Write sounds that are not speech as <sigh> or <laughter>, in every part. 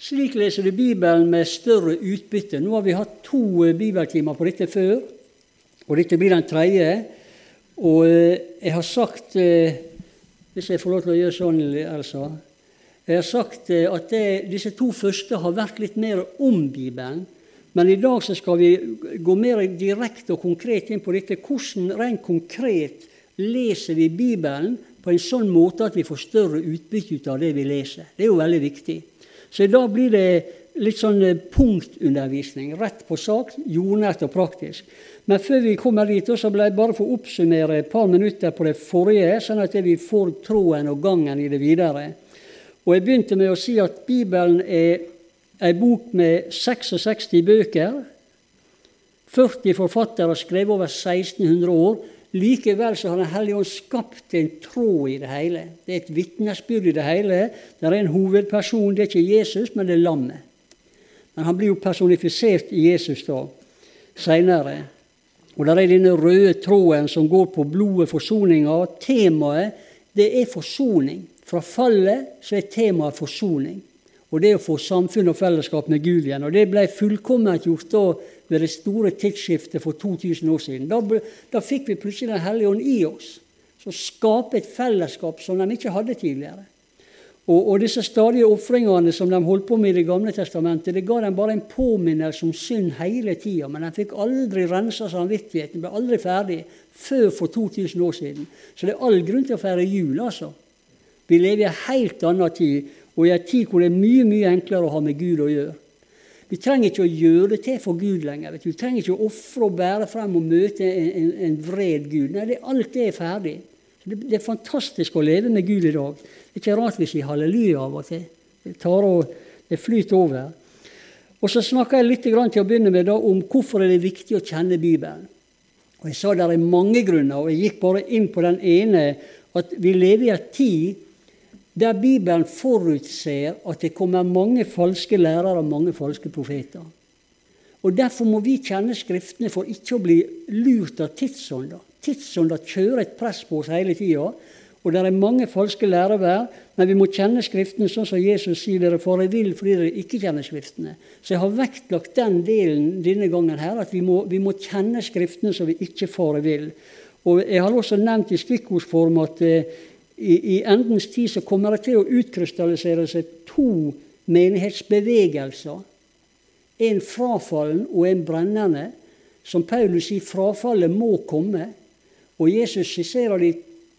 Slik leser du Bibelen med større utbytte. Nå har vi hatt to eh, bibeltimer på dette før, og dette blir den tredje. Og eh, jeg har sagt eh, Hvis jeg får lov til å gjøre sånn, Elsa Jeg har sagt at det, disse to første har vært litt mer om Bibelen. Men i dag skal vi gå mer direkte og konkret inn på dette. Hvordan rent konkret leser vi Bibelen på en sånn måte at vi får større utbytte ut av det vi leser? Det er jo veldig viktig. Så da blir det litt sånn eh, punktundervisning. Rett på sak, jordnært og praktisk. Men før vi kommer dit, så ble jeg bare for å oppsummere et par minutter på det forrige, sånn at vi får tråden og gangen i det videre. Og Jeg begynte med å si at Bibelen er ei bok med 66 bøker. 40 forfattere har skrevet over 1600 år. Likevel så har Den hellige ånd skapt en tråd i det hele. Det er et vitnesbyrd i det hele. Det er en hovedperson. Det er ikke Jesus, men det er lammet. Men han blir jo personifisert i Jesus da, seinere. Og der er denne røde tråden som går på blodet, forsoninga. Temaet det er forsoning. Fra fallet så er temaet forsoning. Og det å få samfunn og fellesskap med Gud igjen. Og det ble fullkomment gjort da ved det store tidsskiftet for 2000 år siden. Da, da fikk vi plutselig Den hellige ånd i oss, som skaper et fellesskap som de ikke hadde tidligere. Og, og disse stadige ofringene som de holdt på med i Det gamle testamentet, det ga dem bare en påminnelse om synd hele tida, men de fikk aldri rensa samvittigheten, ble aldri ferdig før for 2000 år siden. Så det er all grunn til å feire jul, altså. Vi lever i en helt annen tid, og i en tid hvor det er mye, mye enklere å ha med Gud å gjøre. Vi trenger ikke å gjøre det til for Gud lenger. Vi trenger ikke å ofre og bære frem og møte en, en, en vred Gud. Nei, det, alt det er ferdig. Det, det, er fantastisk å leve med Gud i dag. Det er ikke rart vi sier halleluja av og til. Det, og, det flyter over. Og Så snakker jeg litt til å begynne med da, om hvorfor det er viktig å kjenne Bibelen. Og Jeg sa det er mange grunner, og jeg gikk bare inn på den ene. At vi lever i en tid der Bibelen forutser at det kommer mange falske lærere og mange falske profeter. Og Derfor må vi kjenne Skriftene for ikke å bli lurt av tidsånda. Tidsånda kjører et press på oss hele tida. Og det er mange falske lærevær, men vi må kjenne Skriftene sånn som Jesus sier dere farer vill fordi dere ikke kjenner Skriftene. Så jeg har vektlagt den delen denne gangen her, at vi må, vi må kjenne Skriftene så vi ikke farer vill. Og Jeg har også nevnt i stikkordsform at eh, i, i endens tid så kommer det til å utkrystallisere seg to menighetsbevegelser. En frafallen og en brennende. Som Paulus sier, frafallet må komme. Og Jesus skisserer de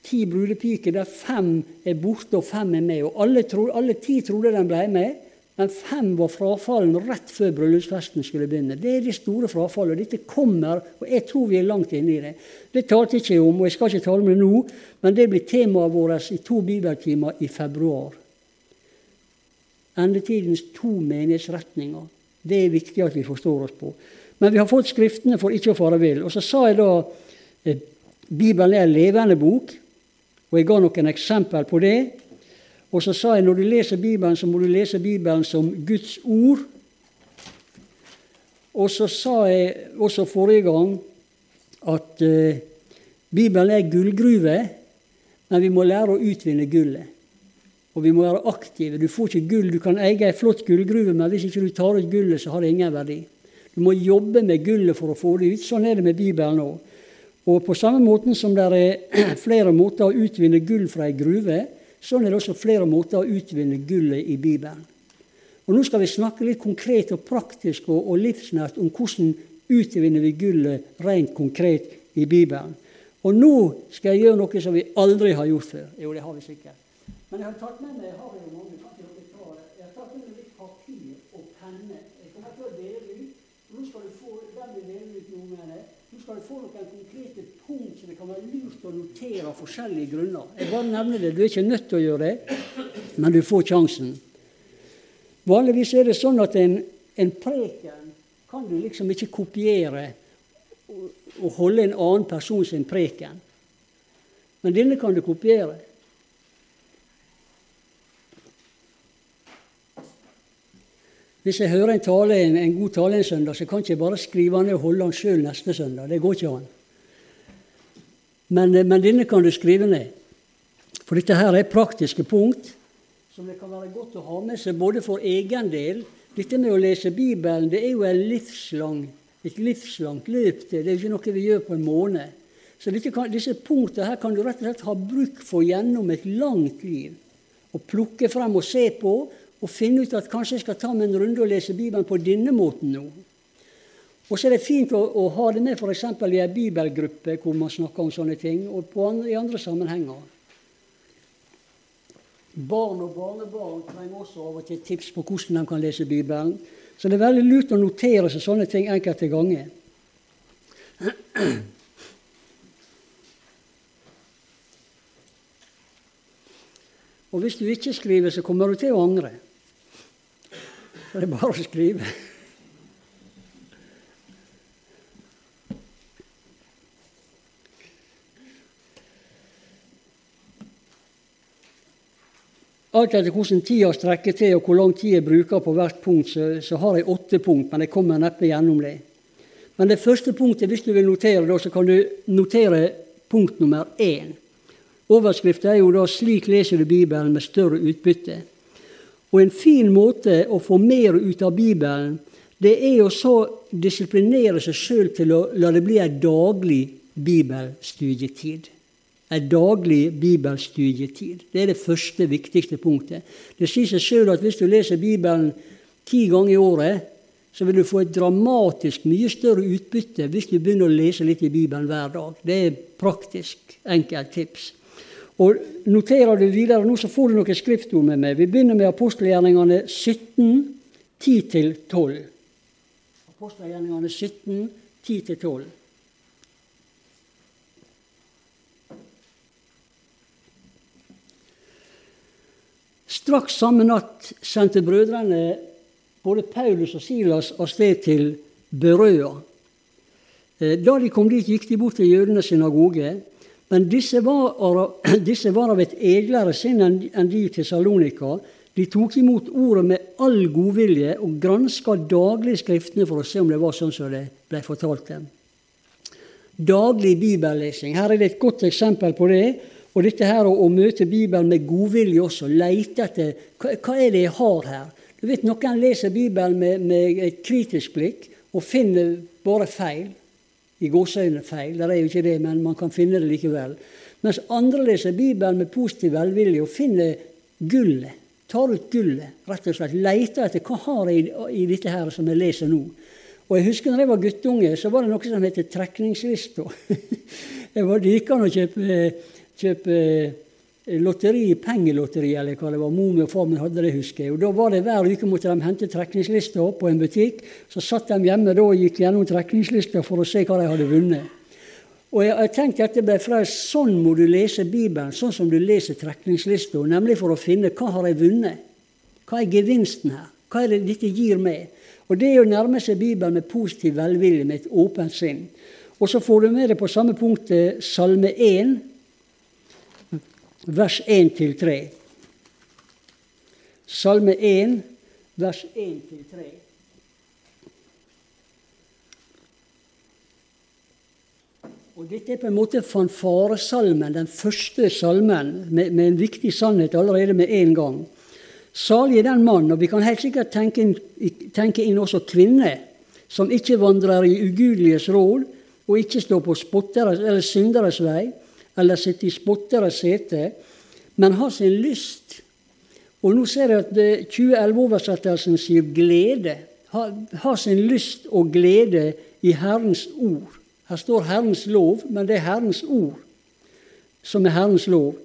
ti brudepiker der fem er borte og fem er med. Og alle, tro, alle ti trodde de ble med. Men fem var frafallen rett før bryllupsfesten skulle begynne. Det er det store frafallet. Dette kommer, og jeg tror vi er langt inne i det. Det talte jeg ikke om, og jeg skal ikke tale om det nå, men det blir temaet vårt i to bibeltimer i februar. Endetidens to menighetsretninger. Det er viktig at vi forstår oss på. Men vi har fått Skriftene for ikke å fare vill. Og så sa jeg da eh, Bibelen er en levende bok, og jeg ga noen eksempel på det. Og så sa jeg når du leser Bibelen, så må du lese Bibelen som Guds ord. Og så sa jeg også forrige gang at eh, Bibelen er gullgruve, men vi må lære å utvinne gullet. Og vi må være aktive. Du får ikke gull. Du kan eie ei flott gullgruve, men hvis ikke du tar ut gullet, så har det ingen verdi. Du må jobbe med gullet for å få det ut. Sånn er det med Bibelen òg. Og på samme måten som det er <clears throat> flere måter å utvinne gull fra ei gruve, Sånn er det også flere måter å utvinne gullet i Bibelen. Og Nå skal vi snakke litt konkret og praktisk og, og livsnært om hvordan utvinner vi gullet rent konkret i Bibelen. Og nå skal jeg gjøre noe som vi aldri har gjort før. Jo, det har vi sikkert. Men jeg har tatt med meg jeg har jo mange, jeg har tatt med litt papir og penne. Jeg kommer til å dele ut. Nå skal du få den vi deler ut nå, Nå skal du få noen konkrete punkt som det kan være lurt å notere av forskjellige grunner. Jeg bare nevner det. Du er ikke nødt til å gjøre det, men du får sjansen. Vanligvis er det sånn at en, en preken kan du liksom ikke kopiere og holde en annen person sin preken. Men denne kan du kopiere. Hvis jeg hører en, tale, en god tale en søndag, så kan jeg ikke bare skrive den ned og holde den sjøl neste søndag. Det går ikke an. Men, eh, men, denne kan du skrive ned. For dette her er praktiske punkt som det kan være godt å ha med seg både for egen del. Dette med å lese Bibelen det er jo livslang, et livslangt løp. Det er jo ikke noe vi gjør på en måned. Så kan, disse punktene her kan du rett og slett ha bruk for gjennom et langt liv. Å plukke frem og se på, og finne ut at kanskje jeg skal ta meg en runde og lese Bibelen på denne måten nå. Og så er det fint å, å ha det med f.eks. i ei bibelgruppe hvor man snakker om sånne ting, og andre, i andre sammenhenger. Barn og barnebarn trenger også av og til tips på hvordan de kan lese Bibelen. Så det er veldig lurt å notere seg sånne ting enkelte ganger. Og hvis du ikke skriver, så kommer du til å angre. Det er bare å skrive. Alt etter hvordan tida strekker til og hvor lang tid jeg bruker på hvert punkt, så, så har jeg åtte punkt, men jeg kommer neppe gjennom det. Men det første punktet, hvis du vil notere det, så kan du notere punkt nummer én. Overskriften er jo da 'Slik leser du Bibelen med større utbytte'. Og En fin måte å få mer ut av Bibelen, det er å så disiplinere seg sjøl til å la det bli en daglig bibelstudietid en daglig bibelstudietid. Det er det første, viktigste punktet. Det sier seg sjøl at hvis du leser Bibelen ti ganger i året, så vil du få et dramatisk mye større utbytte hvis du begynner å lese litt i Bibelen hver dag. Det er praktisk, enkelt tips. Og Noterer du videre nå, så får du noen skriftord med meg. Vi begynner med apostelgjerningene 17, 10-12. Apostelgjerningene 17, 10-12. Straks samme natt sendte brødrene både Paulus og Silas av sted til Berøa. Eh, da de kom dit, gikk de bort til jødenes synagoge. Men <clears throat> disse var, av et eglere sinn enn de til Salonika. De tok imot ordet med all godvilje og granska daglig Skriftene for å se om det var sånn som det ble fortalt dem. Daglig bibellesing. Her er det et godt eksempel på det. Og dette her å møte Bibelen med godvilje også, leite etter hva, hva, er det jeg har her? Du vet, Noen leser Bibelen med, med et kritisk blikk og finner bare feil. I gåseøynene feil. Det er jo ikke det, men man kan finne det likevel. Mens andre leser Bibelen med positiv velvilje og finner gullet. Tar ut gullet, rett og slett. Leter etter hva har jeg i, dette her som jeg leser nå. Og jeg husker når jeg var guttunge, så var det noe som het trekningslista. <laughs> det gikk an å kjøpe kjøpe lotteri, pengelotteri, eller hva det var. Mor og far min hadde det, husker jeg. Og da var det Hver uke måtte de hente trekningslister på en butikk. Så satt de hjemme da og gikk gjennom trekningslister for å se hva de hadde vunnet. Og jeg, jeg tenkte at det ble fra sånn må du lese Bibelen, sånn som du leser trekningslister, nemlig for å finne hva har jeg vunnet. Hva er gevinsten her? Hva er det dette gir meg? Og Det er å nærme seg Bibelen med positiv velvilje, med et åpent sinn. Og så får du med deg på samme punkt Salme 1, vers 1-3. Salme 1, vers 1-3. Og Dette er på en måte fanfaresalmen, den første salmen, med, med, en viktig sannhet allerede med en gang. Salig er den mann, og vi kan helt sikkert tenke inn, tenke inn også kvinner, som ikke vandrer i ugudeliges råd, og ikke står på spotteres eller synderes vei, eller sitte i spotteres sete, men har sin lyst. Og nå ser jeg at 2011-oversettelsen eh, sier glede. Har, ha sin lyst og glede i Herrens ord. Her står Herrens lov, men det er Herrens ord som er Herrens lov.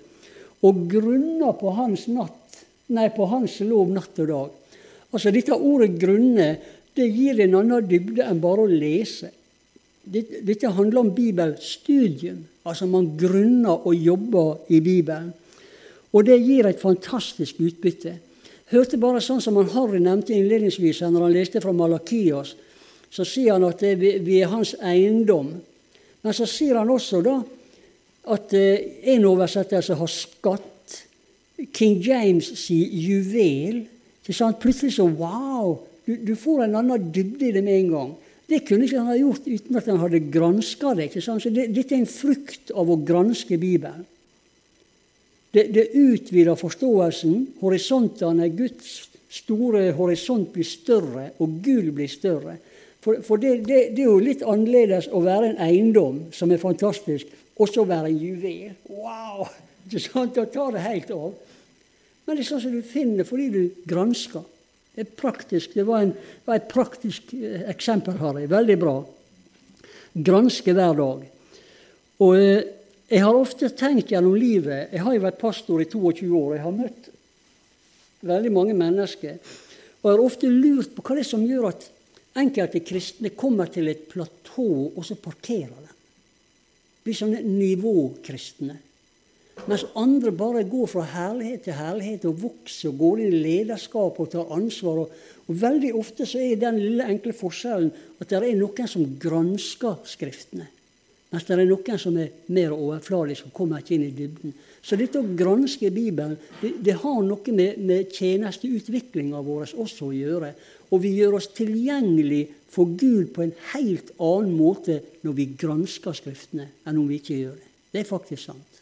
Og grunner på Hans natt, nei, på Hans lov natt og dag. Altså Dette ordet 'grunne' det gir en annen dybde enn bare å lese. Dette handler om bibelstudium. Altså man grunner og jobber i Bibelen. Og det gir et fantastisk utbytte. Hørte bare sånn som han Harry nevnte innledningsvis når han leste fra Malakias. Så sier han at vi er hans eiendom. Men så sier han også da at eh, en oversettelse har skatt. King James sier juvel. Så plutselig så wow! Du, du får en annen dybde i det med en gang. Det kunne ikke han ha gjort uten at han hadde granska det. ikke sant? Så det, Dette er en frukt av å granske Bibelen. Det, det utvider forståelsen. Horisontene, Guds store horisont blir større, og Gud blir større. For, for det, det, det, er jo litt annerledes å være en eiendom som er fantastisk, og så være en juvel. Wow! Ikke sant? Da tar det helt av. Men det er sånn som du finner fordi du gransker. Praktisk. Det var, en, var et praktisk eh, eksempel, Harry. Veldig bra. Granske hver dag. Og eh, jeg har ofte tenkt gjennom livet Jeg har jo vært pastor i 22 år. Jeg har møtt veldig mange mennesker. Og jeg har ofte lurt på hva det er som gjør at enkelte kristne kommer til et platå, og så parkerer de. Blir sånne nivåkristne. Mens andre bare går fra herlighet til herlighet og vokser og går inn i lederskap og tar ansvar. Og, og Veldig ofte så er den lille enkle forskjellen at det er noen som gransker Skriftene. Mens det er noen som er mer overfladiske, som kommer ikke inn i dybden. Så dette å granske Bibelen det, det har noe med, med tjenesteutviklinga vår også å gjøre. Og vi gjør oss tilgjengelig for Gud på en helt annen måte når vi gransker Skriftene, enn om vi ikke gjør det. Det er faktisk sant.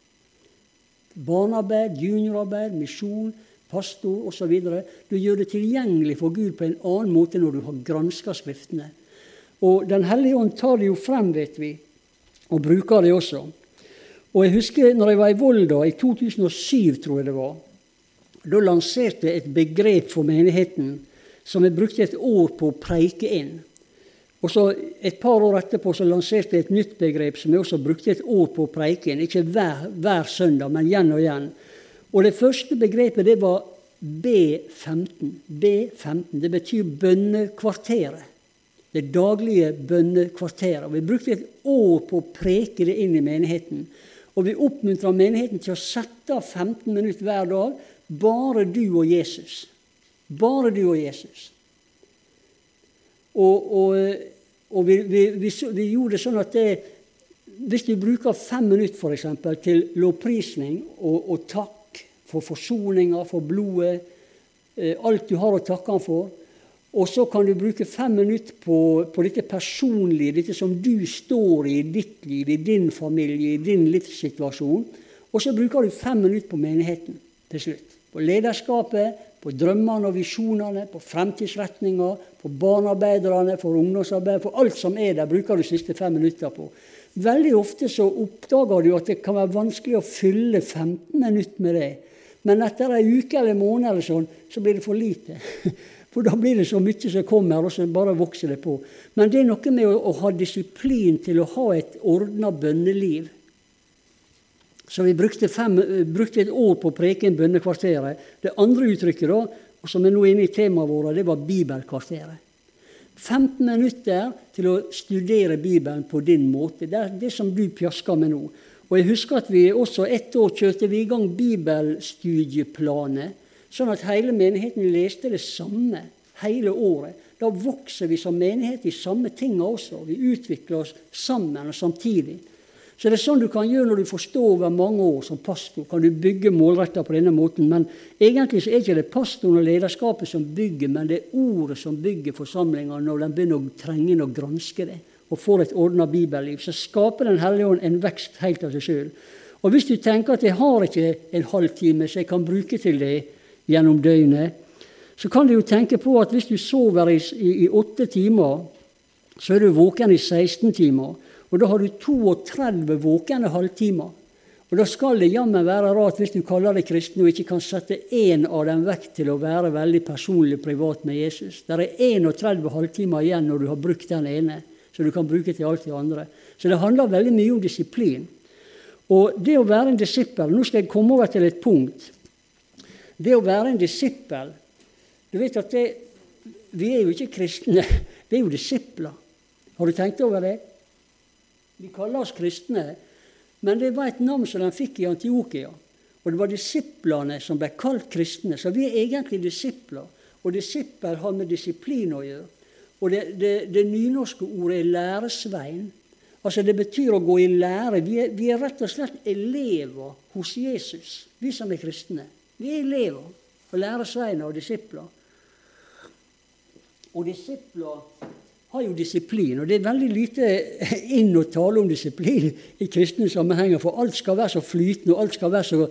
Barnearbeid, juniorarbeid, misjon, pastor osv. Du gjør det tilgjengelig for Gud på en annen måte når du har granska Skriftene. Og Den hellige ånd tar det jo frem, vet vi, og bruker det også. Og jeg husker når jeg var i Volda i 2007, tror jeg det var. Da lanserte jeg et begrep for menigheten som jeg brukte et år på å preike inn. Og så Et par år etterpå så lanserte jeg et nytt begrep som jeg også brukte et år på å preike inn. Ikke hver, hver søndag, men igjen og igjen. Og Det første begrepet det var B15. B15, Det betyr bønnekvarteret. Det daglige bønnekvarteret. Vi brukte et år på å preke det inn i menigheten. Og vi oppmuntra menigheten til å sette av 15 minutter hver dag. Bare du og Jesus. Bare du og Jesus. Og, og, og vi, vi, vi, vi, gjorde det sånn at det, hvis du bruker fem minutter for eksempel, til lovprisning og, og takk for forsoninga, for blodet, eh, alt du har å takke han for, og så kan du bruke fem minutter på, på, dette personlige, dette som du står i i ditt liv, i din familie, i din livssituasjon. Og så bruker du fem minutter på menigheten til slutt. På lederskapet, på drømmene og visjonene, på fremtidsretninga, på barnearbeiderne, for ungdomsarbeid, for alt som er der, bruker du de siste fem minutter på. Veldig ofte så oppdager du at det kan være vanskelig å fylle 15 minutter med det. Men etter ei uke eller en måned eller sånn, så blir det for lite. <laughs> For da blir det så mye som kommer, og så bare vokser det på. Men det er noe med å, å ha disiplin til å ha et ordna bønneliv. Så vi brukte, fem, brukte, et år på å preke inn bønnekvarteret. Det andre uttrykket, da, som er nå inne i temaet vårt, det var bibelkvarteret. 15 minutter til å studere Bibelen på din måte. Det er det som du pjasker med nå. Og jeg husker at vi også ett år kjørte vi i gang bibelstudieplaner Sånn at hele menigheten leste det samme hele året. Da vokser vi som menighet i samme tinga også. Vi utvikler oss sammen og samtidig. Så det er sånn du kan gjøre når du får stå over mange år som pastor. Kan du bygge målretta på denne måten. Men egentlig så er ikke det pastoren og lederskapet som bygger, men det er ordet som bygger forsamlinga når den begynner å trenge inn og granske det og får et ordna bibelliv. Så skaper Den hellige ånd en vekst helt av seg sjøl. Og hvis du tenker at jeg har ikke en halvtime så jeg kan bruke til det, gjennom døgnet, så kan du jo tenke på at hvis du sover i, i, i åtte timer, så er du våken i 16 timer. Og da har du 32 våkne halvtimer. Og da skal det jammen være rart hvis du kaller deg kristen og ikke kan sette én av dem vekk til å være veldig personlig privat med Jesus. Det er 31 halvtimer igjen når du har brukt den ene, så du kan bruke til alt det andre. Så det handler veldig mye om disiplin. Og det å være en disippel Nå skal jeg komme over til et punkt det å være en disippel Du vet at det, vi er jo ikke kristne, <laughs> vi er jo disipler. Har du tenkt over det? Vi kaller oss kristne, men det var et navn som de fikk i Antiokia. Og det var disiplene som ble kalt kristne. Så vi er egentlig disipler. Og disippel har med disiplin å gjøre. Og det, det, det nynorske ordet er læresvein. Altså Det betyr å gå i lære. Vi er, vi er rett og slett elever hos Jesus, vi som er kristne. Vi er elever og læresveiner og disipler. Og disipler har jo disiplin, og det er veldig lite <laughs> inn å tale om disiplin i kristne sammenhenger, for alt skal være så flytende, og alt skal være så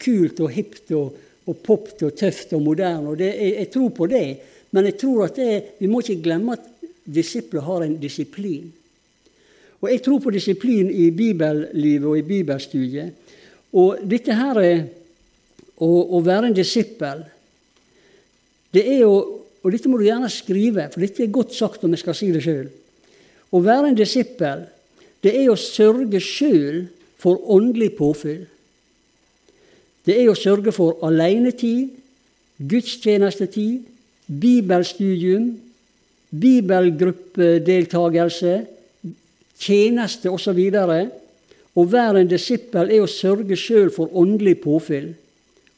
kult og hipt og, og popt og tøft og moderne. og det, jeg, jeg, tror på det, men jeg tror at det, vi må ikke glemme at disipler har en disiplin. Og Jeg tror på disiplin i bibellivet og i bibelstudiet. Og dette her er å, å være en disippel. Det er jo, og dette må du gjerne skrive, for dette er godt sagt om jeg skal si det sjøl. Å være en disippel, det er å sørge sjøl for åndelig påfyll. Det er å sørge for alenetid, gudstjenestetid, bibelstudium, bibelgruppedeltagelse, tjeneste osv. Å være en disippel er å sørge sjøl for åndelig påfyll.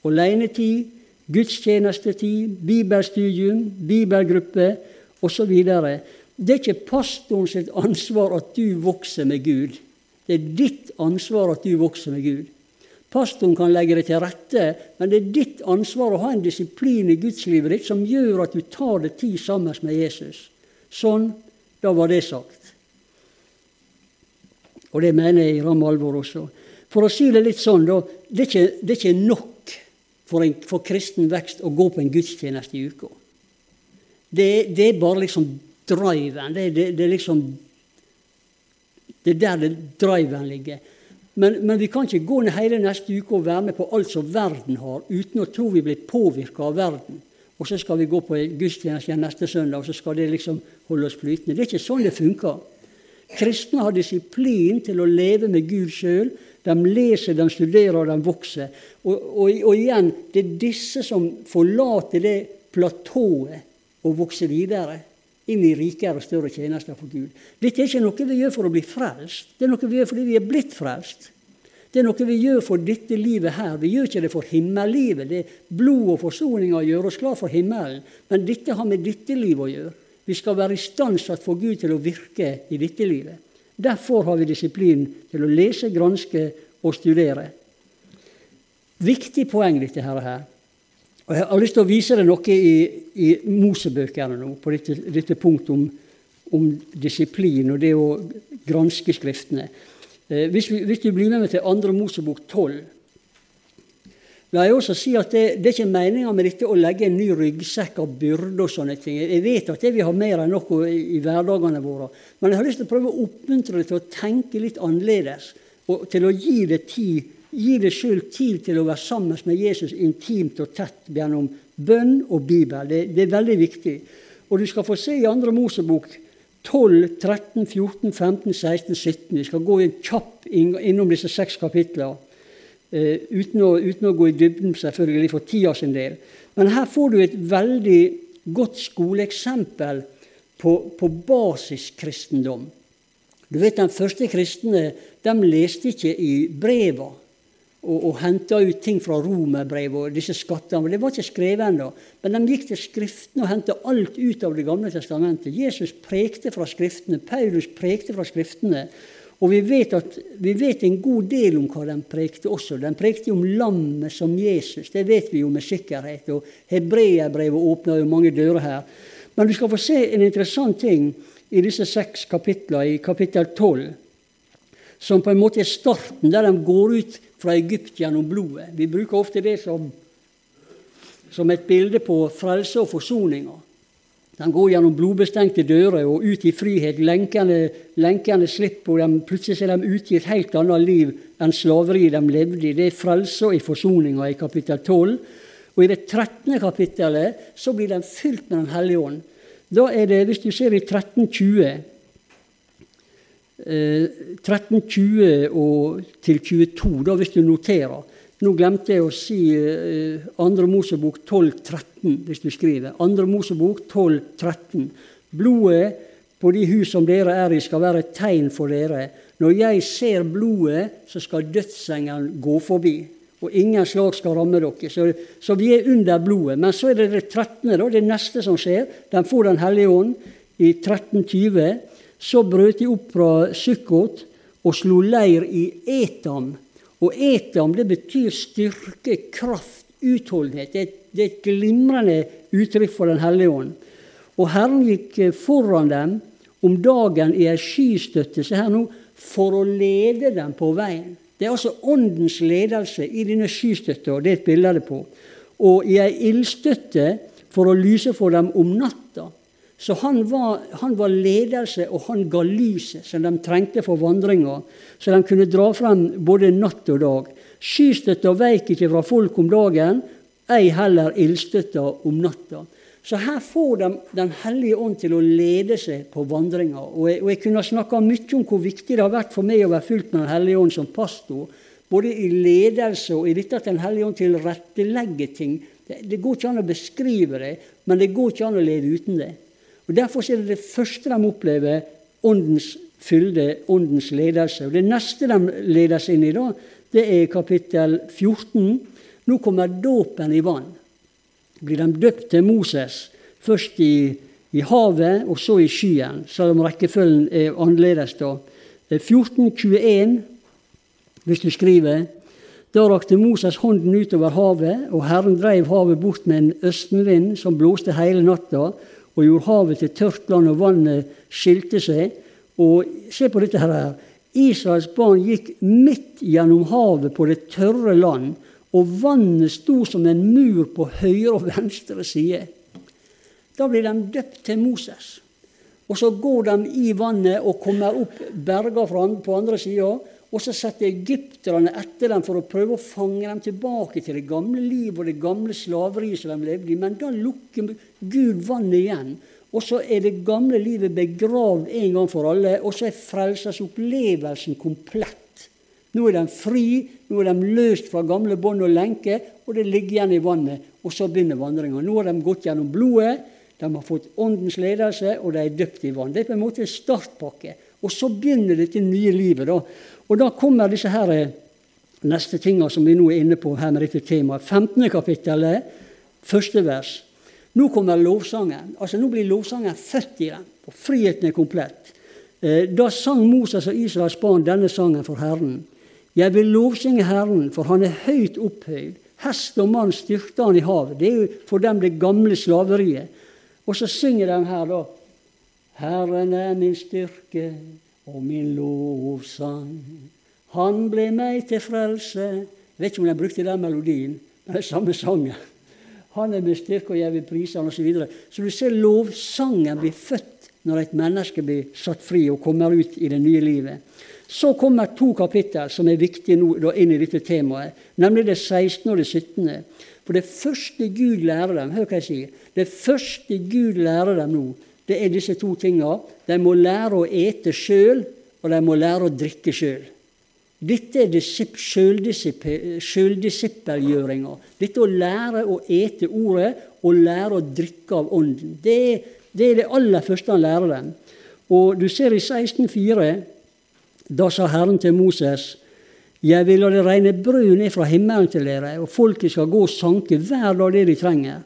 Alenetid, gudstjenestetid, bibelstudium, bibelgruppe osv. Det er ikke pastorens ansvar at du vokser med Gud. Det er ditt ansvar at du vokser med Gud. Pastoren kan legge det til rette, men det er ditt ansvar å ha en disiplin i gudslivet ditt som gjør at du tar det tid sammen med Jesus. Sånn, da var det sagt. Og det mener jeg i ramme alvor også. For å si det litt sånn, da, det er ikke, det er ikke nok for, en, for, kristen vekst å gå på en gudstjeneste i uka. Det, det, er bare liksom driven. Det, det, det er liksom Det er der det driven ligger. Men, men, vi kan ikke gå ned hele neste uke og være med på alt som verden har, uten å tro vi blir påvirka av verden. Og så skal vi gå på gudstjeneste neste søndag, og så skal det liksom holde oss flytende. Det er ikke sånn det funker. Kristne har disiplin til å leve med Gud sjøl. De leser, de studerer, de vokser. Og, og, og, igjen, det er disse som forlater det platået og vokser videre inn i rikere og større tjenester for Gud. Dette er ikke noe vi gjør for å bli frelst, det er noe vi gjør fordi vi er blitt frelst. Det er noe vi gjør for dette livet her. Vi gjør ikke det for himmellivet. Det er blod og forsoninga gjør oss klar for himmelen. Men dette har med dette livet å gjøre. Vi skal være istandsatt for Gud til å virke i dette livet. Derfor har vi disiplin til å lese, granske og studere. Viktig poeng, dette her. Og Jeg har lyst til å vise deg noe i, i Mosebøkene nå, på dette, dette punktet om, om, disiplin og det å granske Skriftene. Eh, hvis, vi, hvis, du blir med meg til 2. Mosebok 12 La jeg også si at det, det er ikke meninga med dette å legge en ny ryggsekk av byrder og sånne ting. Jeg vet at det vi har mer enn noe i, i hverdagene våre. Men jeg har lyst til å prøve å oppmuntre deg til å tenke litt annerledes, og til å gi det tid Gi deg sjøl tid til å være sammen med Jesus intimt og tett gjennom bønn og Bibel. Det, det, er veldig viktig. Og du skal få se i andre Mosebok 12, 13, 14, 15, 16, 17. Vi skal gå en kjapp innom disse seks kapitlene. Uh, uten, å, uten, å, gå i dybden selvfølgelig for tida sin del. Men her får du et veldig godt skoleeksempel på, på basiskristendom. Du vet, De første kristne de leste ikke i breva og, og henta ut ting fra romerbrevet og disse skattene. Det var ikke skrevet ennå. Men de gikk til Skriftene og henta alt ut av Det gamle testamentet. Jesus prekte fra Skriftene. Paulus prekte fra Skriftene. Og vi vet, at, vi vet en god del om hva de prekte også. De prekte om lammet som Jesus. Det vet vi jo med sikkerhet. Og Hebreerbrevet åpner jo mange dører her. Men du skal få se en interessant ting i disse seks kapitlene, i kapittel 12, som på en måte er starten, der de går ut fra Egypt gjennom blodet. Vi bruker ofte det som, som et bilde på frelse og forsoninga. De går gjennom blodbestengte dører og ut i frihet. Lenkene, lenkene slipper, og de, plutselig er de ute i et helt annet liv enn slaveriet de levde i. Det er frelse i forsoninga i kapittel 12. Og i det 13. kapittelet så blir de fylt med Den hellige ånd. Da er det, hvis du ser i 1320 1320 eh, og til 22, da hvis du noterer. Nå glemte jeg å si eh, 2. Mosebok 12,13, hvis du skriver. 2. Mosebok 12,13. Blodet på de hus som dere er i, skal være et tegn for dere. Når jeg ser blodet, så skal dødsengelen gå forbi. Og ingen slag skal ramme dere. Så, så, vi er under blodet. Men så er det det 13., da, det neste som skjer. De får Den hellige ånd i 1320. Så brøt de opp fra Sukkot og slo leir i Etam. Og Etam det betyr styrke, kraft, utholdenhet. Det er, det er et glimrende uttrykk for Den hellige ånd. Og Herren gikk foran dem om dagen i ei skystøtte se her nå, for å lede dem på veien. Det er altså åndens ledelse i denne skystøtta. Det er et bilde på. Og i ei ildstøtte for å lyse for dem om natta. Så han var, han var, ledelse, og han ga lyset som de trengte for vandringa, så de kunne dra frem både natt og dag. Skystøtta veik ikke fra folk om dagen, ei heller ildstøtta om natta. Så her får de Den hellige ånd til å lede seg på vandringa. Og, og jeg, kunne snakka mye om hvor viktig det har vært for meg å være fulgt med Den hellige ånd som pastor. Både i ledelse og i dette at Den hellige ånd tilrettelegger ting. Det, det, går ikke an å beskrive det, men det går ikke an å leve uten det. Og Derfor er det det første de opplever, åndens fylde, åndens ledelse. Og Det neste de ledes inn i, da, det er kapittel 14. Nå kommer dåpen i vann blir de døpt til Moses. Først i, i havet, og så i skyen, selv om rekkefølgen er annerledes. da. 1421, hvis du skriver Da rakte Moses hånden utover havet, og Herren dreiv havet bort med en østenvind som blåste hele natta, og gjorde havet til tørt land, og vannet skilte seg. Og se på dette her. Israels barn gikk midt gjennom havet på det tørre land og vannet sto som en mur på høyre og venstre side. Da blir de døpt til Moses. Og så går de i vannet og kommer opp berga på andre sida. Og så setter egypterne etter dem for å prøve å fange dem tilbake til det gamle livet og det gamle slaveriet som de levde i. Men da lukker Gud vannet igjen. Og så er det gamle livet begravd en gang for alle, og så er frelsesopplevelsen komplett. Nå er de fri, nå er de løst fra gamle bånd og lenker, og det ligger igjen i vannet. Og så begynner vandringa. Nå har de gått gjennom blodet, de har fått åndens ledelse, og de er døpt i vann. Det er på en måte startpakke. Og så begynner dette nye livet. da. Og da kommer disse her eh, neste tinga som vi nå er inne på her med dette temaet. 15. kapittelet, første vers. Nå kommer lovsangen. Altså Nå blir lovsangen født i dem, og friheten er komplett. Eh, da sang Moses og Israels barn denne sangen for Herren. Jeg vil lovsynge Herren, for han er høyt opphøyd. Hest og mann styrte han i havet. Det er jo for dem det gamle slaveriet. Og så synger de her, da. Herren er min styrke og min lovsang. Han ble meg til frelse. Jeg vet ikke om de brukte den melodien, men det er samme sangen. Han er min styrke, og jeg vil prise han, osv. Så, videre. så du ser lovsangen blir født når et menneske blir satt fri og kommer ut i det nye livet. Så kommer to kapittel som er viktige nå, inn i dette temaet, nemlig det 16. og det 17. For det første Gud lærer dem hør hva jeg sier, det første Gud lærer dem nå, det er disse to tinga. De må lære å ete sjøl, og de må lære å drikke sjøl. Dette er sjøldisippelgjøringa. Dette å lære å ete ordet og lære å drikke av Ånden. Det er, det er det aller første han lærer dem. Og Du ser i 16,4 da sa Herren til Moses, jeg vil la det regne brød ned fra himmelen til dere, og folket skal gå og sanke hver dag det de trenger.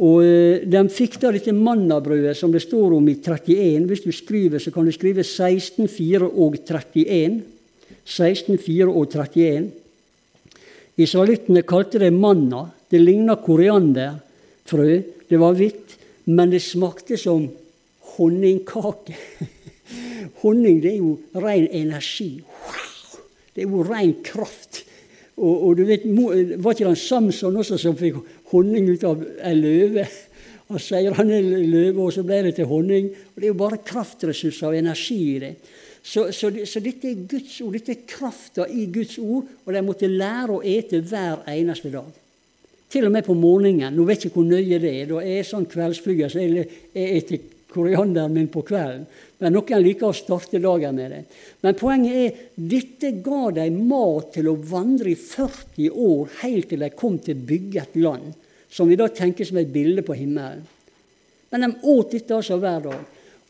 Og eh, De fikk da dette mannabrødet som det står om i 31. Hvis du skriver, så kan du skrive 16, 4 og 31. 16, 4 og 31. Israelittene kalte det manna. Det ligna korianderfrø. Det var hvitt, men det smakte som honningkake. <laughs> Honning det er jo ren energi. Det er jo ren kraft. Og, og, du vet, Var ikke det Samson også som fikk honning ut av ei løve? Han sier han er løve, og så ble det til honning. Og Det er jo bare kraftressurser og energi i det. Så, så, så, dette er Guds ord, dette er krafta i Guds ord, og de måtte lære å ete hver eneste dag. Til og med på morgenen. Nå vet jeg ikke hvor nøye det er. Da er jeg sånn kveldsflyger, så jeg, jeg korianderen min på kvelden. Men noen liker å starte dagen med det. Men poenget er dette ga dem mat til å vandre i 40 år, helt til de kom til bygget land, som vi da tenker som et bilde på himmelen. Men de åt dette altså hver dag.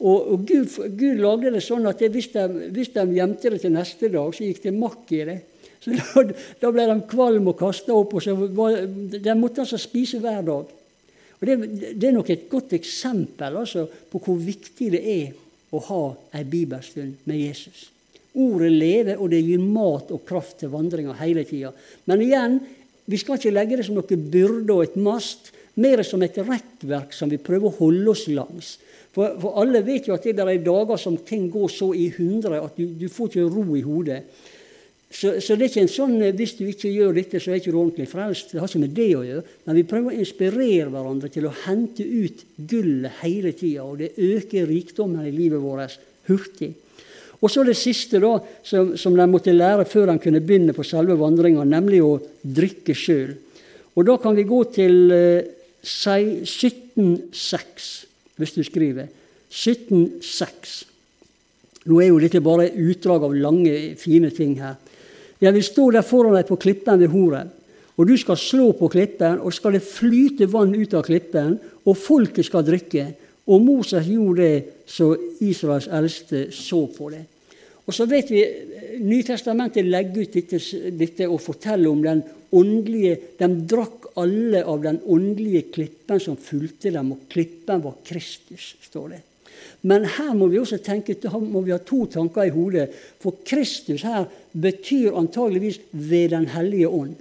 Og, og Gud, Gud, lagde det sånn at det, hvis, de, hvis, de, gjemte det til neste dag, så gikk det makk i det. Så <laughs> da, da ble de kvalm og kasta opp. og så var, De måtte altså spise hver dag. Og det, det, er nok et godt eksempel altså, på hvor viktig det er å ha ei bibelstund med Jesus. Ordet lever, og det gir mat og kraft til vandringa hele tida. Men igjen, vi skal ikke legge det som noe byrde og et mast, mer som et rekkverk som vi prøver å holde oss langs. For, for alle vet jo at det er dager som ting går så i hundre at du, du får ikke ro i hodet. Så, så, det er ikke en sånn eh, hvis du ikke gjør dette, så er ikke du ordentlig frelst. Det har ikke med det å gjøre. Men vi prøver å inspirere hverandre til å hente ut gullet hele tida. Og det øker rikdommen i livet vårt hurtig. Og så det siste da, som, som de måtte lære før de kunne begynne på selve vandringa, nemlig å drikke sjøl. Og da kan vi gå til eh, 1706, hvis du skriver. 1706. Nå er jo dette bare utdrag av lange, fine ting her. Jeg vil stå der foran deg på klippen ved horen. og du skal slå på klippen, og skal det flyte vann ut av klippen, og folket skal drikke. Og Moses gjorde det så Israels eldste så på det. Og så vet vi, Nytestamentet legger ut dette, dette og forteller om den åndelige De drakk alle av den åndelige klippen som fulgte dem, og klippen var Kristus, står det. Men her må vi også tenke, må vi ha to tanker i hodet. For Kristus her betyr antageligvis ved Den hellige ånd.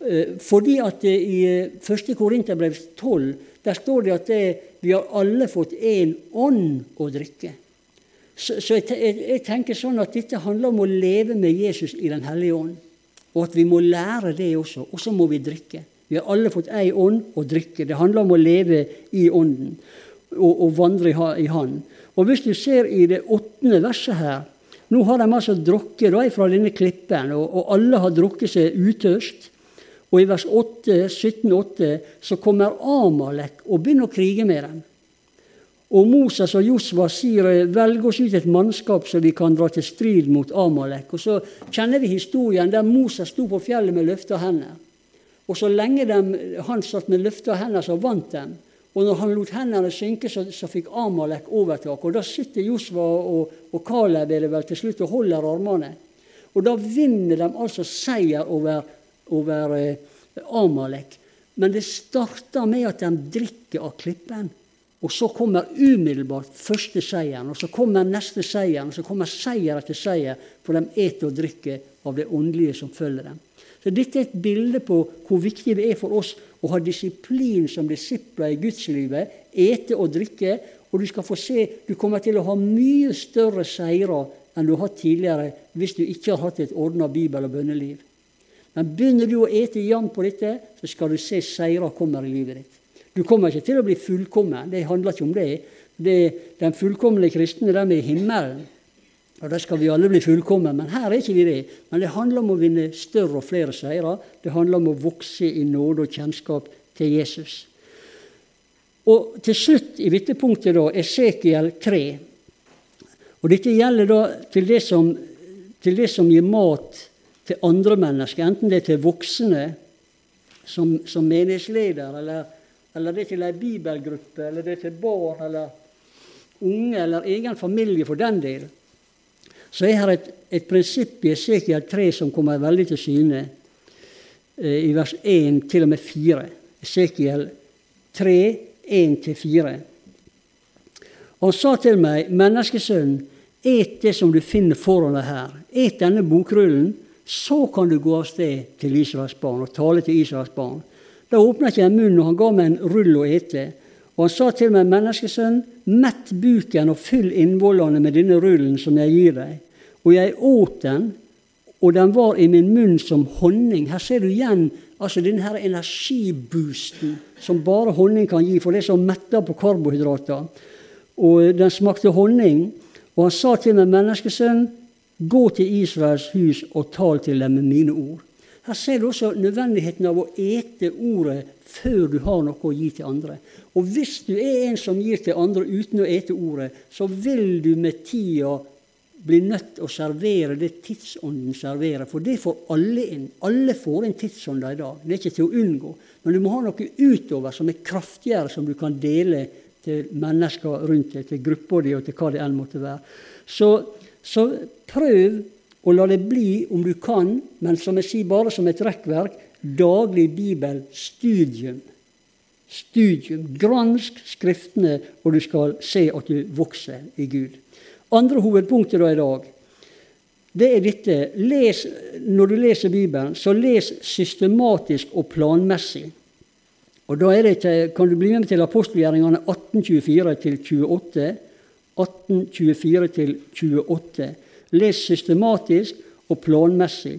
Eh, fordi at i 1. Korinterbrev 12 der står det at det, vi har alle fått én ånd å drikke. Så, så jeg, jeg, jeg, tenker sånn at dette handler om å leve med Jesus i Den hellige ånd. Og at vi må lære det også. Og så må vi drikke. Vi har alle fått ei ånd å drikke. Det handler om å leve i ånden og, og vandre i, Han. Og hvis du ser i det åttende verset her Nå har de altså drukket fra denne klippen, og, og, alle har drukket seg utørst. Og i vers 8, 17,8 så kommer Amalek og begynner å krige med dem. Og Moses og Josva sier velg oss ut et mannskap så vi kan dra til strid mot Amalek. Og Så kjenner vi historien der Moses sto på fjellet med løfta hender. Og så lenge de, han satt med løfta hender, så vant de. Og når han lot hendene synke, så, så fikk Amalek overtak. Og da sitter Josva og, og Kaleb er det vel til slutt og holder armene. Og da vinner de altså seier over, over eh, Amalek. Men det starter med at de drikker av klippen. Og så kommer umiddelbart første seieren, og så kommer neste seieren, og så kommer seier etter seier, for de eter og drikker av det åndelige som følger dem. Så Dette er et bilde på hvor viktig det er for oss å ha disiplin som disipler i gudslivet. Ete og drikke. Og du skal få se, du kommer til å ha mye større seirer enn du har hatt tidligere hvis du ikke har hatt et ordna bibel- og bønneliv. Men begynner du å ete jevnt på dette, så skal du se seirer kommer i livet ditt. Du kommer ikke til å bli fullkommen. Det handler ikke om det. det den fullkomne kristne de er i himmelen. Og Da skal vi alle bli fullkomne, men her er ikke vi det. Men det handler om å vinne større og flere seirer. Det handler om å vokse i nåde og kjennskap til Jesus. Og til slutt i vitnepunktet, da, Esekiel 3. Og Dette gjelder da til det som, til det som gir mat til andre mennesker, enten det er til voksne som, som menighetsleder, eller, eller det er til ei bibelgruppe, eller det er til barn eller unge, eller egen familie for den del så jeg har et, et prinsipp i Esekiel 3 som kommer veldig til syne eh, i vers 1 til og med 4. Esekiel 3, 1-4. Og han sa til meg, menneskesønn, et det som du finner foran deg her. Et denne bokrullen, så kan du gå av sted til Israels barn og tale til Israels barn. Da åpnet jeg munnen, og han ga meg en rull å ete. Og han sa til meg, menneskesønn, mett buken og fyll innvollene med denne rullen som jeg gir deg. Og jeg åt den, og den var i min munn som honning. Her ser du igjen altså denne her energiboosten som bare honning kan gi, for det er så metta på karbohydrater. Og den smakte honning. Og han sa til meg, menneskesønn, gå til Israels hus og tal til dem med mine ord. Her ser du også nødvendigheten av å ete ordet før du har noe å gi til andre. Og hvis du er en som gir til andre uten å ete ordet, så vil du med tida bli nødt til å servere det tidsånden serverer. For det får alle inn. Alle får inn tidsånder i dag. Det er ikke til å unngå. Men du må ha noe utover som er kraftigere, som du kan dele til mennesker rundt deg, til gruppa di og til hva det enn måtte være. Så, så, prøv å la det bli, om du kan, men som jeg sier, bare som et rekkverk, daglig bibelstudium. Studium. Gransk Skriftene, og du skal se at du vokser i Gud. Andre hovedpunktet da i dag det er dette les, Når du leser Bibelen, så les systematisk og planmessig. Og da til, kan du bli med til apostelgjerningene 1824-28. 1824-28. Les systematisk og planmessig.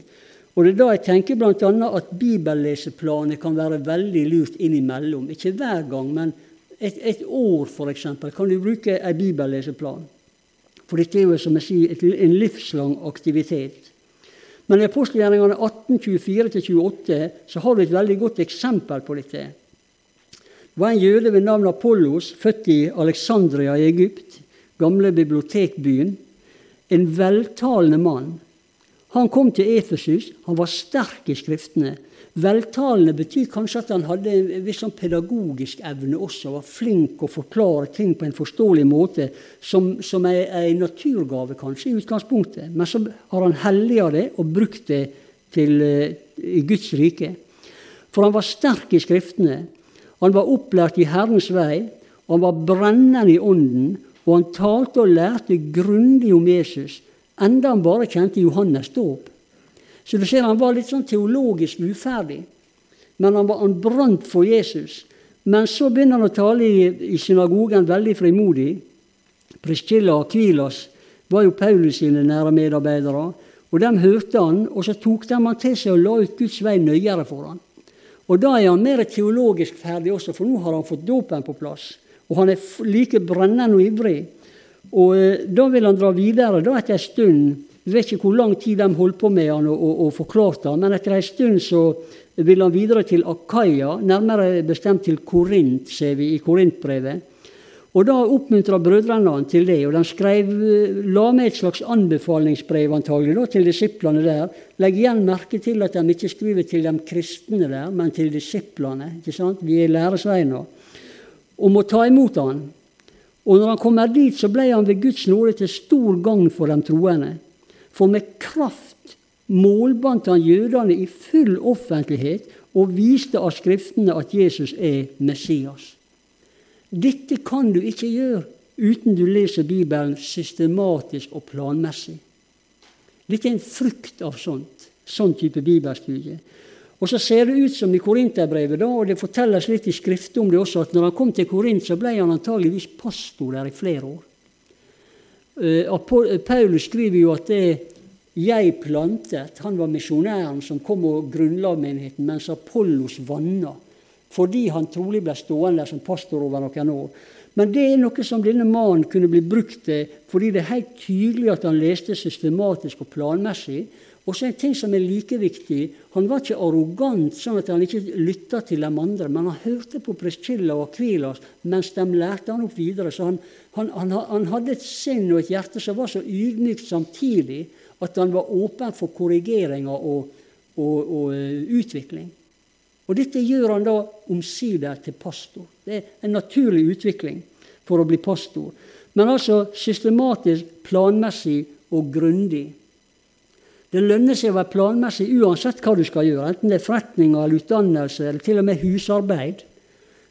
Og det er da jeg tenker bl.a. at bibelleseplaner kan være veldig lurt innimellom. Ikke hver gang, men et, et år f.eks. kan du bruke en bibelleseplan. For dette er jo som jeg sier, en livslang aktivitet. Men i apostelgjerningene 1824-28 så har du et veldig godt eksempel på dette. Det var en jøde ved navn Apollos, født i Alexandria i Egypt, gamle bibliotekbyen. En veltalende mann han kom til Efesus, han var sterk i Skriftene. Veltalende betyr kanskje at han hadde en viss sånn pedagogisk evne også, var flink å forklare ting på en forståelig måte, som, som er en naturgave kanskje i utgangspunktet. Men så har han helliga det og brukt det til, eh, i Guds rike. For han var sterk i Skriftene. Han var opplært i Herrens vei. Han var brennende i ånden, og han talte og lærte grundig om Jesus enda han bare kjente Johannes dåp. Så du ser han var litt sånn teologisk uferdig. Men han, var, brant for Jesus. Men så begynner han å tale i, i synagogen veldig frimodig. Priscilla og Kvilas var jo Paulus sine nære medarbeidere. Og dem hørte han, og så tok de han til seg og la ut Guds vei nøyere for han. Og da er han mer teologisk ferdig også, for nå har han fått dåpen på plass. Og han er like brennende og ivrig. Og eh, Da vil han dra videre da etter en stund. Jeg vet ikke hvor lang tid de holdt på med han og, og, og forklarte han, men etter en stund så vil han videre til Akaya, nærmere bestemt til Korint, ser vi i Korintbrevet. Og Da oppmuntra brødrene han til det, og de skrev, eh, la med et slags anbefalingsbrev antagelig da, til disiplene der. Legg igjen merke til at de ikke skriver til de kristne der, men til disiplene. ikke sant? Vi er læresveiner. Om å ta imot han. Og når han kommer dit, så ble han ved Guds nåde til stor gagn for de troende. For med kraft målbandt han jødene i full offentlighet og viste av Skriftene at Jesus er Messias. Dette kan du ikke gjøre uten du leser Bibelen systematisk og planmessig. Dette er en frukt av sånt, sånn type bibelstudie. Og så ser det ut som i Korinterbrevet, da, og det fortelles litt i skriftet om det også, at når han kom til Korint, så ble han antageligvis pastor der i flere år. Uh, Paulus skriver jo at det jeg plantet, han var misjonæren som kom og grunnla menigheten, mens Apollos vanna, fordi han trolig ble stående som pastor over noen år. Men det er noe som denne mannen kunne bli brukt til, fordi det er helt tydelig at han leste systematisk og planmessig, og så en ting som er like viktig. Han var ikke arrogant, sånn at han ikke lytta til de andre, men han hørte på Priscilla og Akvilas mens de lærte han opp videre. Så han, han, han, han, hadde et sinn og et hjerte som var så ydmykt samtidig at han var åpen for korrigeringer og, og, og uh, utvikling. Og dette gjør han da omsider til pastor. Det er en naturlig utvikling for å bli pastor. Men altså systematisk, planmessig og grundig. Det lønner seg å være planmessig uansett hva du skal gjøre, enten det er forretninger eller utdannelse eller til og med husarbeid.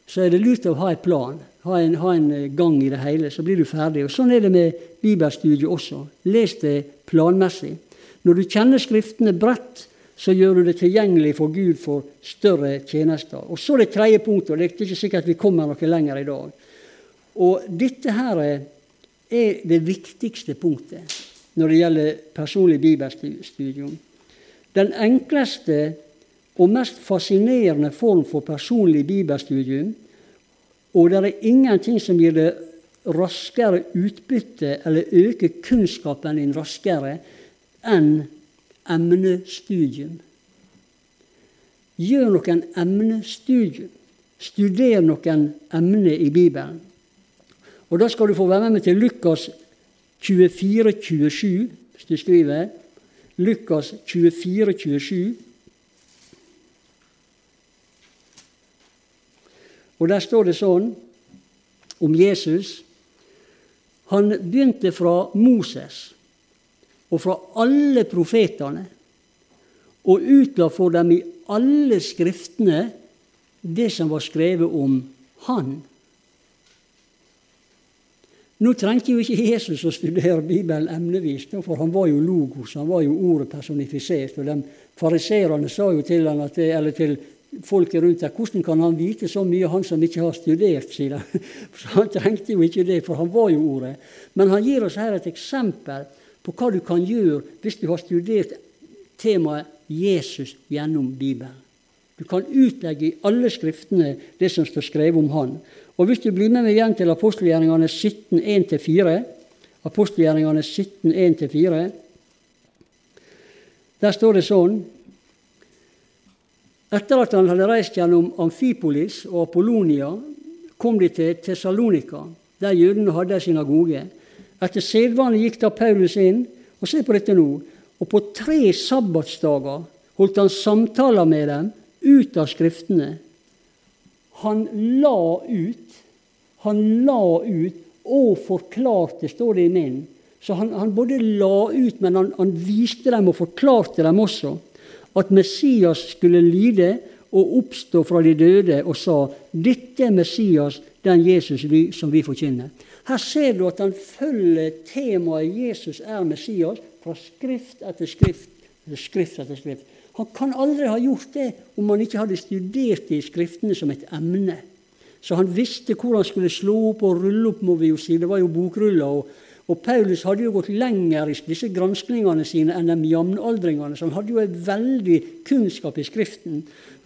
Så er det lurt å ha en plan, ha en, ha en, eh, gang i det hele, så blir du ferdig. Og Sånn er det med bibelstudiet også. Les det planmessig. Når du kjenner Skriftene bredt, så gjør du det tilgjengelig for Gud for større tjenester. Og Så det tredje punktet, og det er ikke sikkert vi kommer noe lenger i dag. Og Dette her er det viktigste punktet når det gjelder personlig bibelstudium. Den enkleste og mest fascinerende form for personlig bibelstudium, og det er ingenting som gir det raskere utbytte eller øker kunnskapen din raskere enn emnestudium. Gjør noen emnestudium. Studer noen emner i Bibelen. Og Da skal du få være med til Lukas 24, 27, hvis du skriver Lukas 24, 27. Og der står det sånn om Jesus. Han begynte fra Moses og fra alle profetene og utla for dem i alle skriftene det som var skrevet om Han. Nå trengte jo ikke Jesus å studere Bibelen emnevis, for han var jo logos, han var jo ordet personifisert. og de Fariserene sa jo til han at, eller til folket rundt der hvordan kan han vite så mye, han som ikke har studert, sier de. <laughs> Så han trengte jo ikke det, for han var jo ordet. Men han gir oss her et eksempel på hva du kan gjøre hvis du har studert temaet Jesus gjennom Bibelen. Du kan utlegge i alle skriftene det som står skrevet om han. Og Hvis du blir med meg igjen til apostelgjerningene 17, 1-4 Apostelgjerningene 17, 1-4 Der står det sånn Etter at han hadde reist gjennom Amfipolis og Apollonia, kom de til Tessalonika, der jødene hadde synagoge. Etter sedvane gikk da Paulus inn, og se på dette nå, og på tre sabbatsdager holdt han samtaler med dem ut av Skriftene. Han la ut, han la ut og forklarte, står det i min. Så han, han både la ut, men han, han, viste dem og forklarte dem også at Messias skulle lide og oppstå fra de døde, og sa dette er Messias, den Jesus vi, som vi forkynner. Her ser du at han følger temaet Jesus er Messias, fra skrift etter skrift, skrift etter skrift. Han kan aldri ha gjort det om han ikke hadde studert det i Skriftene som et emne. Så han visste hvor han skulle slå opp og rulle opp, må vi jo si. Det var jo bokruller. Og, og Paulus hadde jo gått lenger i disse granskningene sine enn de jevnaldringene, så han hadde jo en veldig kunnskap i Skriften.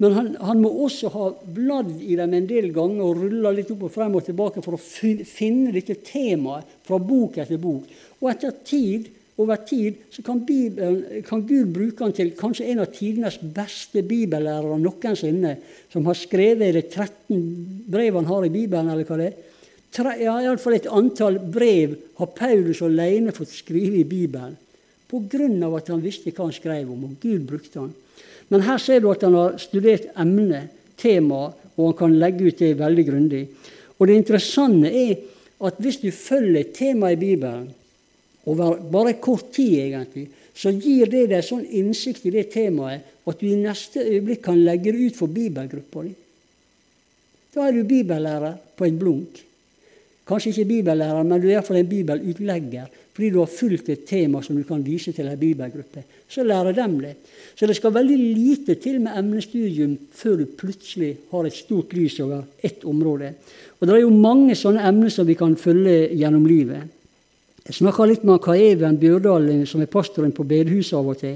Men han, han, må også ha bladd i dem en del ganger og rulla litt opp og frem og tilbake for å finne dette temaet fra bok etter bok. Og etter tid over tid så kan, Bibelen, kan, Gud bruke han til kanskje en av tidenes beste bibellærere noensinne, som har skrevet de 13 brevene han har i Bibelen, eller hva det er. Ja, Iallfall et antall brev har Paulus alene fått skrive i Bibelen. Pga. at han visste hva han skrev om, og Gud brukte han. Men her ser du at han har studert emnet, temaet, og han kan legge ut det veldig grundig. Og det interessante er at hvis du følger temaet i Bibelen, over bare kort tid, egentlig, så gir det deg sånn innsikt i det temaet at du i neste øyeblikk kan legge det ut for bibelgruppa di. Da er du bibellærer på en blunk. Kanskje ikke bibellærer, men du er iallfall en bibelutlegger fordi du har fulgt et tema som du kan vise til en bibelgruppe. Så lærer dem det. Så det skal veldig lite til med emnestudium før du plutselig har et stort lys over ett område. Og Det er jo mange sånne emner som vi kan følge gjennom livet. Jeg snakka litt med Kai Even Bjørdal, som er pastoren på bedehuset av og til.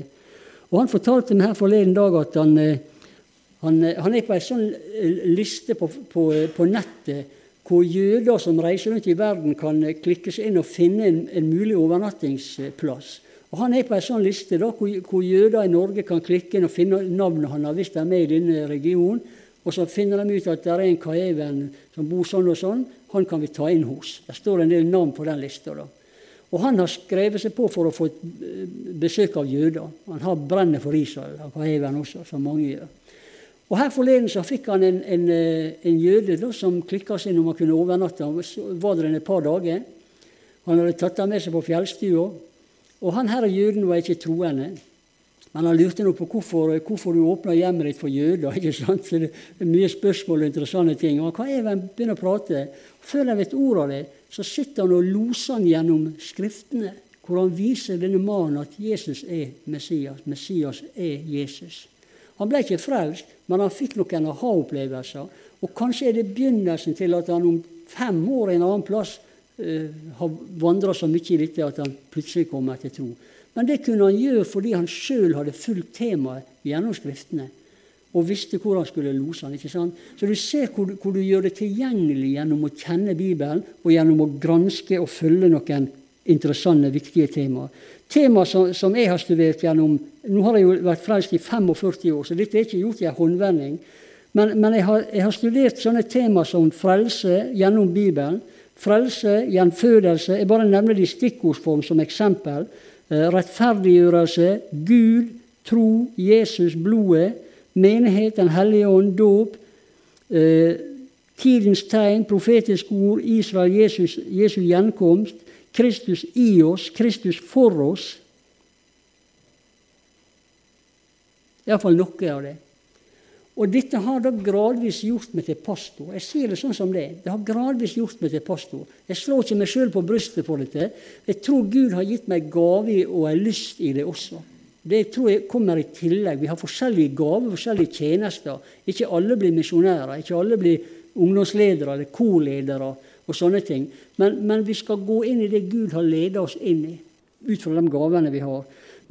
Og Han fortalte meg her forleden dag at han, eh, han, eh, han er på en sånn eh, liste på, på, på, nettet hvor jøder som reiser rundt i verden, kan klikke seg inn og finne en, en mulig overnattingsplass. Og Han er på en sånn liste da, hvor, hvor, jøder i Norge kan klikke inn og finne navnet han har hvis de er med i denne regionen. Og så finner de ut at det er en Kaeven som bor sånn og sånn. Han kan vi ta inn hos. Det står en del navn på den lista. da. Og han har skrevet seg på for å få besøk av jøder. Han har brennet for Israel, og på han også, som mange gjør. Og Her forleden så fikk han en, en, eh, en jøde da, som klikka seg om han kunne overnatte. Han var der et par dager. Han hadde tatt ham med seg på fjellstua. Og han her jøden var ikke troende. Men han lurte nå på hvorfor, hvorfor du åpna hjemmet ditt for jøder. <laughs> ikke sant? Så det er Mye spørsmål og interessante ting. Og hva er det begynner å prate? Før de vet ordet av det, så sitter han og loser han gjennom Skriftene, hvor han viser denne mannen at Jesus er Messias. Messias er Jesus. Han ble ikke frelst, men han fikk noen aha-opplevelser. Og kanskje er det begynnelsen til at han om fem år en annen plass uh, har vandra så mye i dette at han plutselig kommer til tro. Men det kunne han gjøre fordi han sjøl hadde fulgt temaet gjennom Skriftene og visste hvor han skulle lose han, ikke sant? Så du ser hvor, hvor, du gjør det tilgjengelig gjennom å kjenne Bibelen, og gjennom å granske og følge noen interessante, viktige temaer. Tema som, som, jeg har studert gjennom Nå har jeg jo vært frelst i 45 år, så dette er ikke gjort i en håndvending. Men, men jeg, har, jeg, har, studert sånne tema som frelse gjennom Bibelen. Frelse, gjenfødelse. Jeg bare nevner det i stikkordsform som eksempel. Eh, rettferdiggjørelse, Gud, tro, Jesus, blodet menighet, Den hellige ånd, dåp, eh, tidens tegn, profetisk ord, Israel, Jesus, Jesu gjenkomst, Kristus i oss, Kristus for oss. Iallfall noe av det. Og dette har da gradvis gjort meg til pastor. Jeg sier det sånn som det Det har gradvis gjort meg til pastor. Jeg slår ikke meg sjøl på brystet for dette. Jeg tror Gud har gitt meg gave og en lyst i det også. Det tror jeg kommer i tillegg. Vi har forskjellige gaver, forskjellige tjenester. Ikke alle blir misjonærer, ikke alle blir ungdomsledere eller korledere og sånne ting. Men, men, vi skal gå inn i det Gud har ledet oss inn i, ut fra de gavene vi har.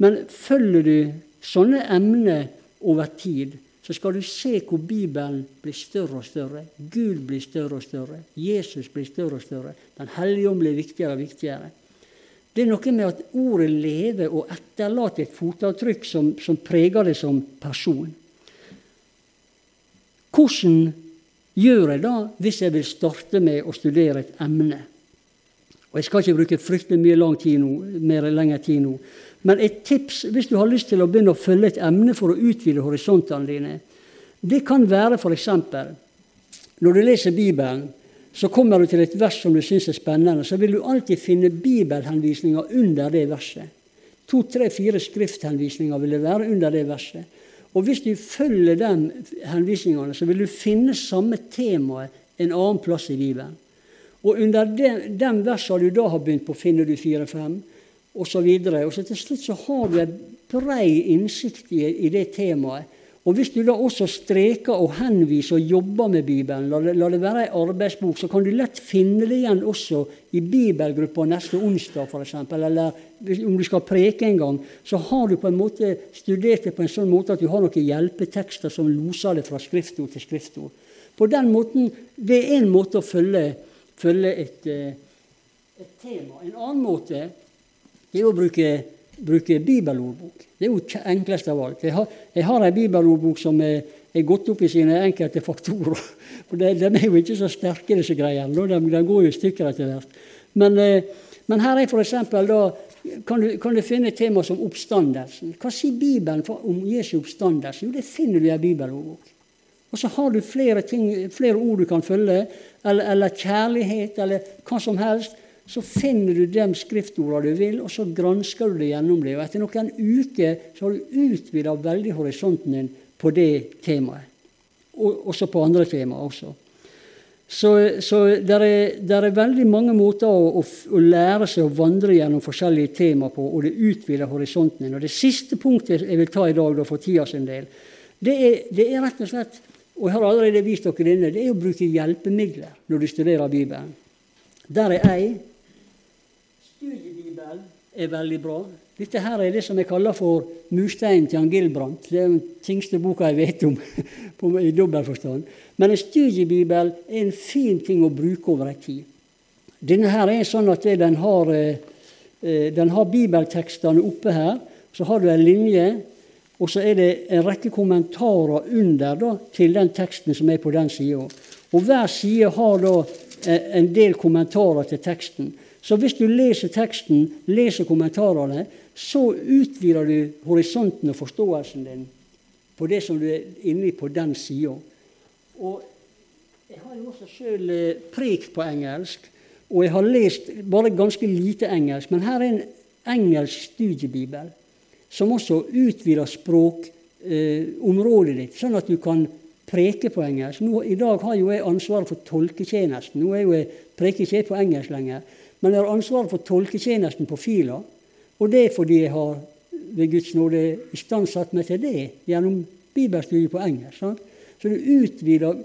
Men følger du sånne emner over tid, så skal du se hvor Bibelen blir større og større. Gud blir større og større. Jesus blir større og større. Den hellige ånd blir viktigere og viktigere. Det er noe med at ordet lever og etterlater et fotavtrykk som, som preger det som person. Hvordan gjør jeg da hvis jeg vil starte med å studere et emne? Og Jeg skal ikke bruke fryktelig mye lang tid nå, mer lengre tid nå. Men et tips hvis du har lyst til å begynne å følge et emne for å utvide horisontene dine, det kan være f.eks. når du leser Bibelen, så kommer du til et vers som du syns er spennende, så vil du alltid finne bibelhenvisninger under det verset. To, tre, fire skrifthenvisninger vil det være under det verset. Og hvis du følger de henvisningene, så vil du finne samme temaet en annen plass i Bibelen. Og under den, den versene du da har begynt på, finner du fire-fem osv. Og, og så til slutt så har du en brei innsikt i, i, det temaet. Og Hvis du da også streker og henviser og jobber med Bibelen, la det, la det være ei arbeidsbok, så kan du lett finne det igjen også i bibelgruppa neste onsdag f.eks. Eller om du skal preke en gang, så har du på en måte studert det på en sånn måte at du har noen hjelpetekster som loser det fra skriftord til skriftord. På den måten, Det er en måte å følge, følge et, eh, et tema. En annen måte er å bruke, bruke bibelordbok. Det er jo enklest av alt. Jeg har, jeg en bibelordbok som er, er, gått opp i sine enkelte faktorer. <laughs> For De er jo ikke så sterke, disse greiene. De, de går jo i stykker etter hvert. Men, eh, men her er f.eks. da kan du, kan du, finne tema som oppstandelsen. Hva sier Bibelen om Jesu oppstandelse? Jo, det finner du i ei bibelordbok. Og så har du flere, ting, flere ord du kan følge, eller, eller kjærlighet, eller hva som helst så finner du de skriftordene du vil, og så gransker du det gjennom det. Og etter noen uker så har du utvida veldig horisonten din på det temaet. Og også på andre temaer også. Så, så det er, er, veldig mange måter å, å, å, lære seg å vandre gjennom forskjellige temaer på, og det utvider horisonten din. Og Det siste punktet jeg vil ta i dag, da, for tida sin del, det er, det er rett og slett og jeg har allerede vist dere denne, det er å bruke hjelpemidler når du studerer Bibelen. Der er Studiebibel er veldig bra. Dette her er det som jeg kaller for mursteinen til Jan Gilbrandt. Det er den tyngste boka jeg vet om <laughs> i dobbel forstand. Men en studiebibel er en fin ting å bruke over ei tid. Denne her er sånn at den har, eh, den har bibeltekstene oppe her. Så har du en linje, og så er det en rekke kommentarer under da, til den teksten som er på den sida. Og hver side har da eh, en del kommentarer til teksten. Så hvis du leser teksten, leser kommentarene, så utvider du horisonten og forståelsen din på det som du er inne på den sida. Jeg har jo også sjøl eh, prekt på engelsk, og jeg har lest bare ganske lite engelsk. Men her er en engelsk studiebibel som også utvider språkområdet eh, ditt, sånn at du kan preke på engelsk. Nå, I dag har jo jeg ansvaret for tolketjenesten. Nå er jo jeg preker ikke på engelsk lenger. Men jeg har ansvaret for tolketjenesten på Fila. Og det er fordi jeg har ved Guds nåde istandsatt meg til det gjennom bibelstudiet på engelsk. Sant? Så du utvider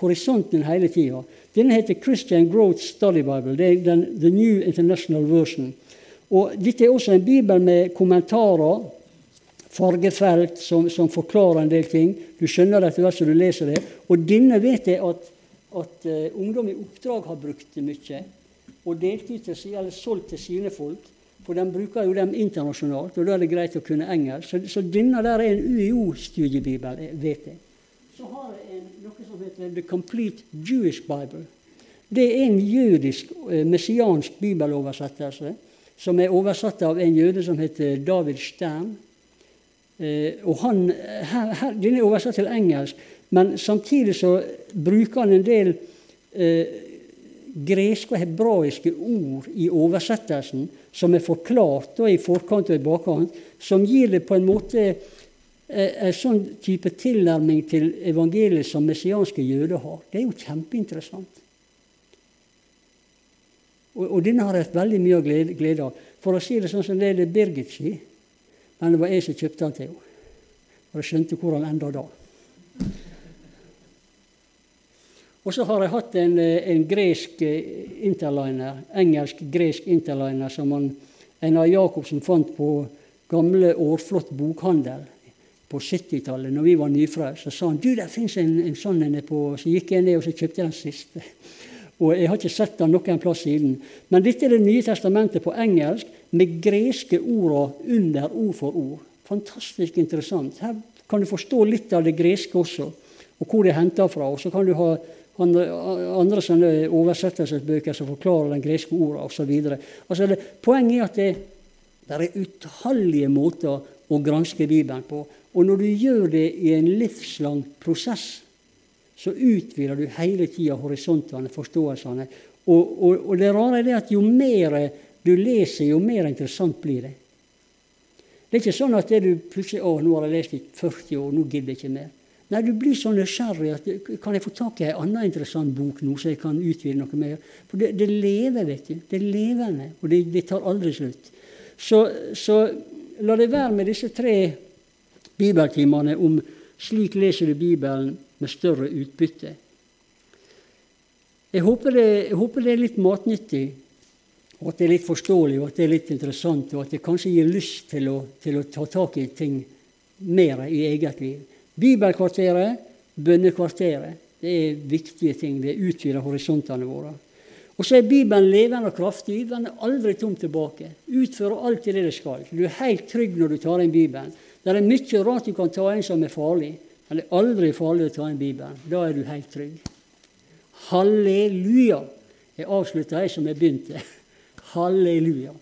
horisonten hele tida. Denne heter Christian Growth Study Bible. Det er den The New International Version. Og Dette er også en bibel med kommentarer, fargefelt som, som forklarer en del ting. Du skjønner det etter hvert som du leser det. Og denne vet jeg at, at uh, ungdom i oppdrag har brukt mye og delt ut til, eller solgt til sine folk. For de bruker jo dem internasjonalt, og da er det greit å kunne engelsk. Så, så denne der er en UiO-studiebibel, vet jeg. Så har jeg en, noe som heter The Complete Jewish Bible. Det er en jødisk, eh, messiansk bibeloversettelse som er oversatt av en jøde som heter David Stern. Eh, og han, her, her, Den er oversatt til engelsk, men samtidig så bruker han en del eh, greske og hebraiske ord i oversettelsen som er forklart da, i forkant og i bakkant, som gir det på en måte eh, en sånn type tilnærming til evangeliet som messianske jøder har. Det er jo kjempeinteressant. Og, og denne har jeg veldig mye glede, glede av. For å si det sånn som det er det Birgit sier, men det var jeg som kjøpte den til henne. Og jeg skjønte hvor han enda da. Og så har jeg hatt en, eh, en gresk eh, interliner, engelsk-gresk interliner som han, Einar Jacobsen fant på gamle Årflott bokhandel på 70-tallet, når vi var nyfrelst, så sa han du, der fins en, en sånn en på Så gikk jeg ned og så kjøpte jeg den siste. Og jeg har ikke sett den noen plass siden. Men dette er Det nye testamentet på engelsk med greske orda under ord for ord. Fantastisk interessant. Her kan du forstå litt av det greske også, og hvor det er henta fra. Og så kan du ha andre, andre sånne oversettelsesbøker som forklarer den greske orda osv. Altså poenget er at det, det er utallige måter å granske Bibelen på. Og når du gjør det i en livslang prosess, så utvider du hele tida horisontene, forståelsene. Og, og, og, det rare er det at jo mer du leser, jo mer interessant blir det. Det er ikke sånn at du plutselig å, nå har jeg lest i 40 år, nå gidder jeg ikke mer. Nei, du blir så nysgjerrig at kan jeg få tak i en annen interessant bok nå, så jeg kan utvide noe mer? For det, det lever, vet du. Det er levende, og det, det tar aldri slutt. Så, så, la det være med disse tre bibeltimene om slik leser du Bibelen med større utbytte. Jeg håper det, jeg håper det er litt matnyttig, og at det er litt forståelig og at det er litt interessant, og at det kanskje gir lyst til å, til å ta tak i ting mer i eget liv. Bibelkvarteret, bønnekvarteret, det er viktige ting. Det utvider horisontene våre. Og så er Bibelen levende og kraftig. Den er aldri tom tilbake. Utfører alltid det det skal. Du er helt trygg når du tar inn Bibelen. Det er mye rart du kan ta inn som er farlig, men det er aldri farlig å ta inn Bibelen. Da er du helt trygg. Halleluja! Jeg avslutter her som jeg begynte. <laughs> Halleluja.